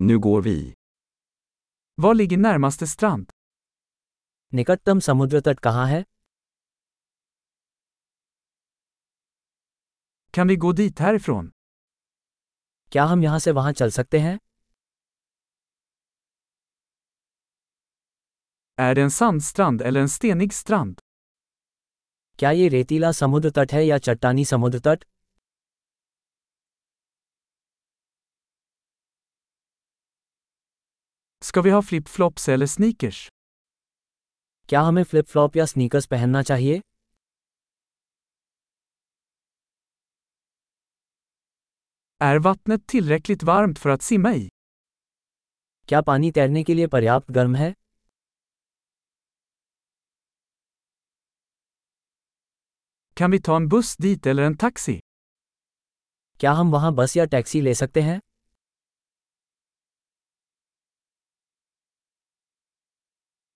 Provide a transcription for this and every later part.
Nu går vi. Var ligger närmaste strand? निकटतम समुद्र तट कहाँ है Kan vi gå dit härifrån? क्या हम यहाँ से वहाँ चल सकते हैं Är det en sandstrand eller en stenig strand? क्या ये रेतीला समुद्र तट है या चट्टानी समुद्र तट Ska vi ha flip-flops eller sneakers? क्या हमें फ्लिप फ्लॉप या स्नीकर्स पहनना चाहिए Är vattnet tillräckligt varmt för att simma i? क्या पानी तैरने के लिए पर्याप्त गर्म है Kan vi ta en buss dit eller en taxi? क्या हम वहाँ बस या टैक्सी ले सकते हैं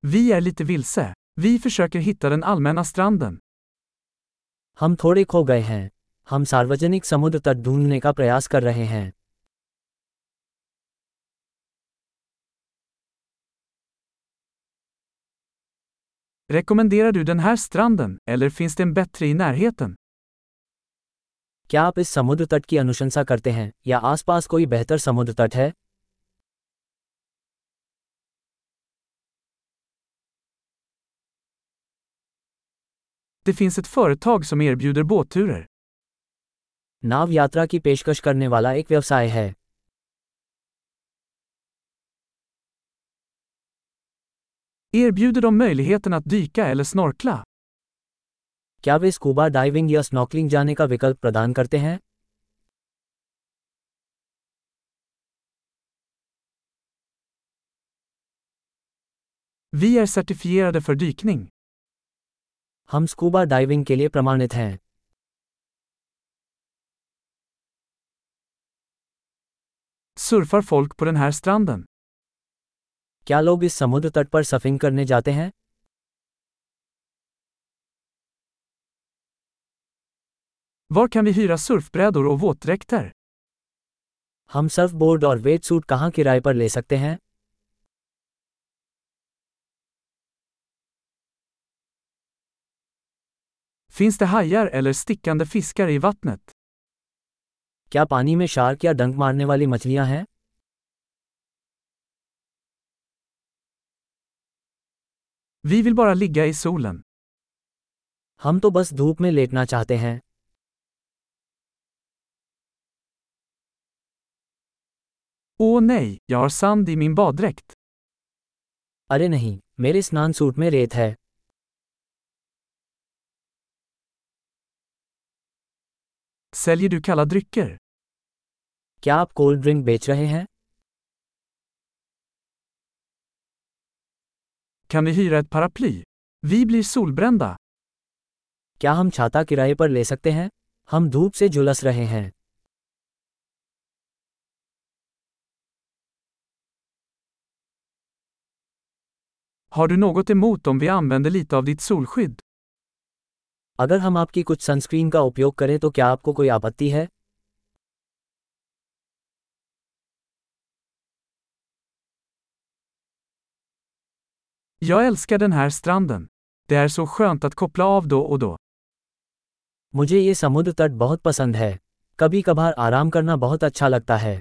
Vi är lite vilse. Vi försöker hitta den allmänna stranden. हम थोड़े खो गए हैं हम सार्वजनिक समुद्र तट ढूँढने का प्रयास कर रहे हैं Rekommenderar du den här stranden, eller finns det en bättre i närheten? क्या आप इस समुद्र तट की अनुशंसा करते हैं या आसपास कोई बेहतर समुद्र तट है Det finns ett företag som erbjuder båtturer. नाव यात्रा की पेशकश करने वाला एक व्यवसाय है Erbjuder de möjligheten att dyka eller snorkla? क्या वे स्कूबा डाइविंग या स्नॉकलिंग जाने का विकल्प प्रदान करते हैं Vi är certifierade för dykning. हम स्कूबा डाइविंग के लिए प्रमाणित हैं Surfar folk på den här stranden? क्या लोग इस समुद्र तट पर सफिंग करने जाते हैं Var kan vi hyra surfbrädor och våtdräkter? हम सर्फबोर्ड और वेट सूट कहाँ किराए पर ले सकते हैं Finns det hajar eller stickande fiskar i vattnet? क्या पानी में शार्क या डंक मारने वाली मछलियाँ हैं Vi vill bara ligga i solen. हम तो बस धूप में लेटना चाहते हैं Åh nej, jag har sand i min baddräkt. अरे नहीं मेरे स्नान सूट में रेत है Säljer du kalla drycker? क्या आप कोल्ड ड्रिंक बेच रहे हैं Kan vi hyra ett paraply? Vi blir solbrända. क्या हम छाता किराए पर ले सकते हैं हम धूप से झुलस रहे हैं Har du något emot om vi använder lite av ditt solskydd? अगर हम आपकी कुछ सनस्क्रीन का उपयोग करें तो क्या आपको कोई आपत्ति है Jag älskar den här stranden. Det är så skönt att koppla av då och då. मुझे ये समुद्र तट बहुत पसंद है कभी कभार आराम करना बहुत अच्छा लगता है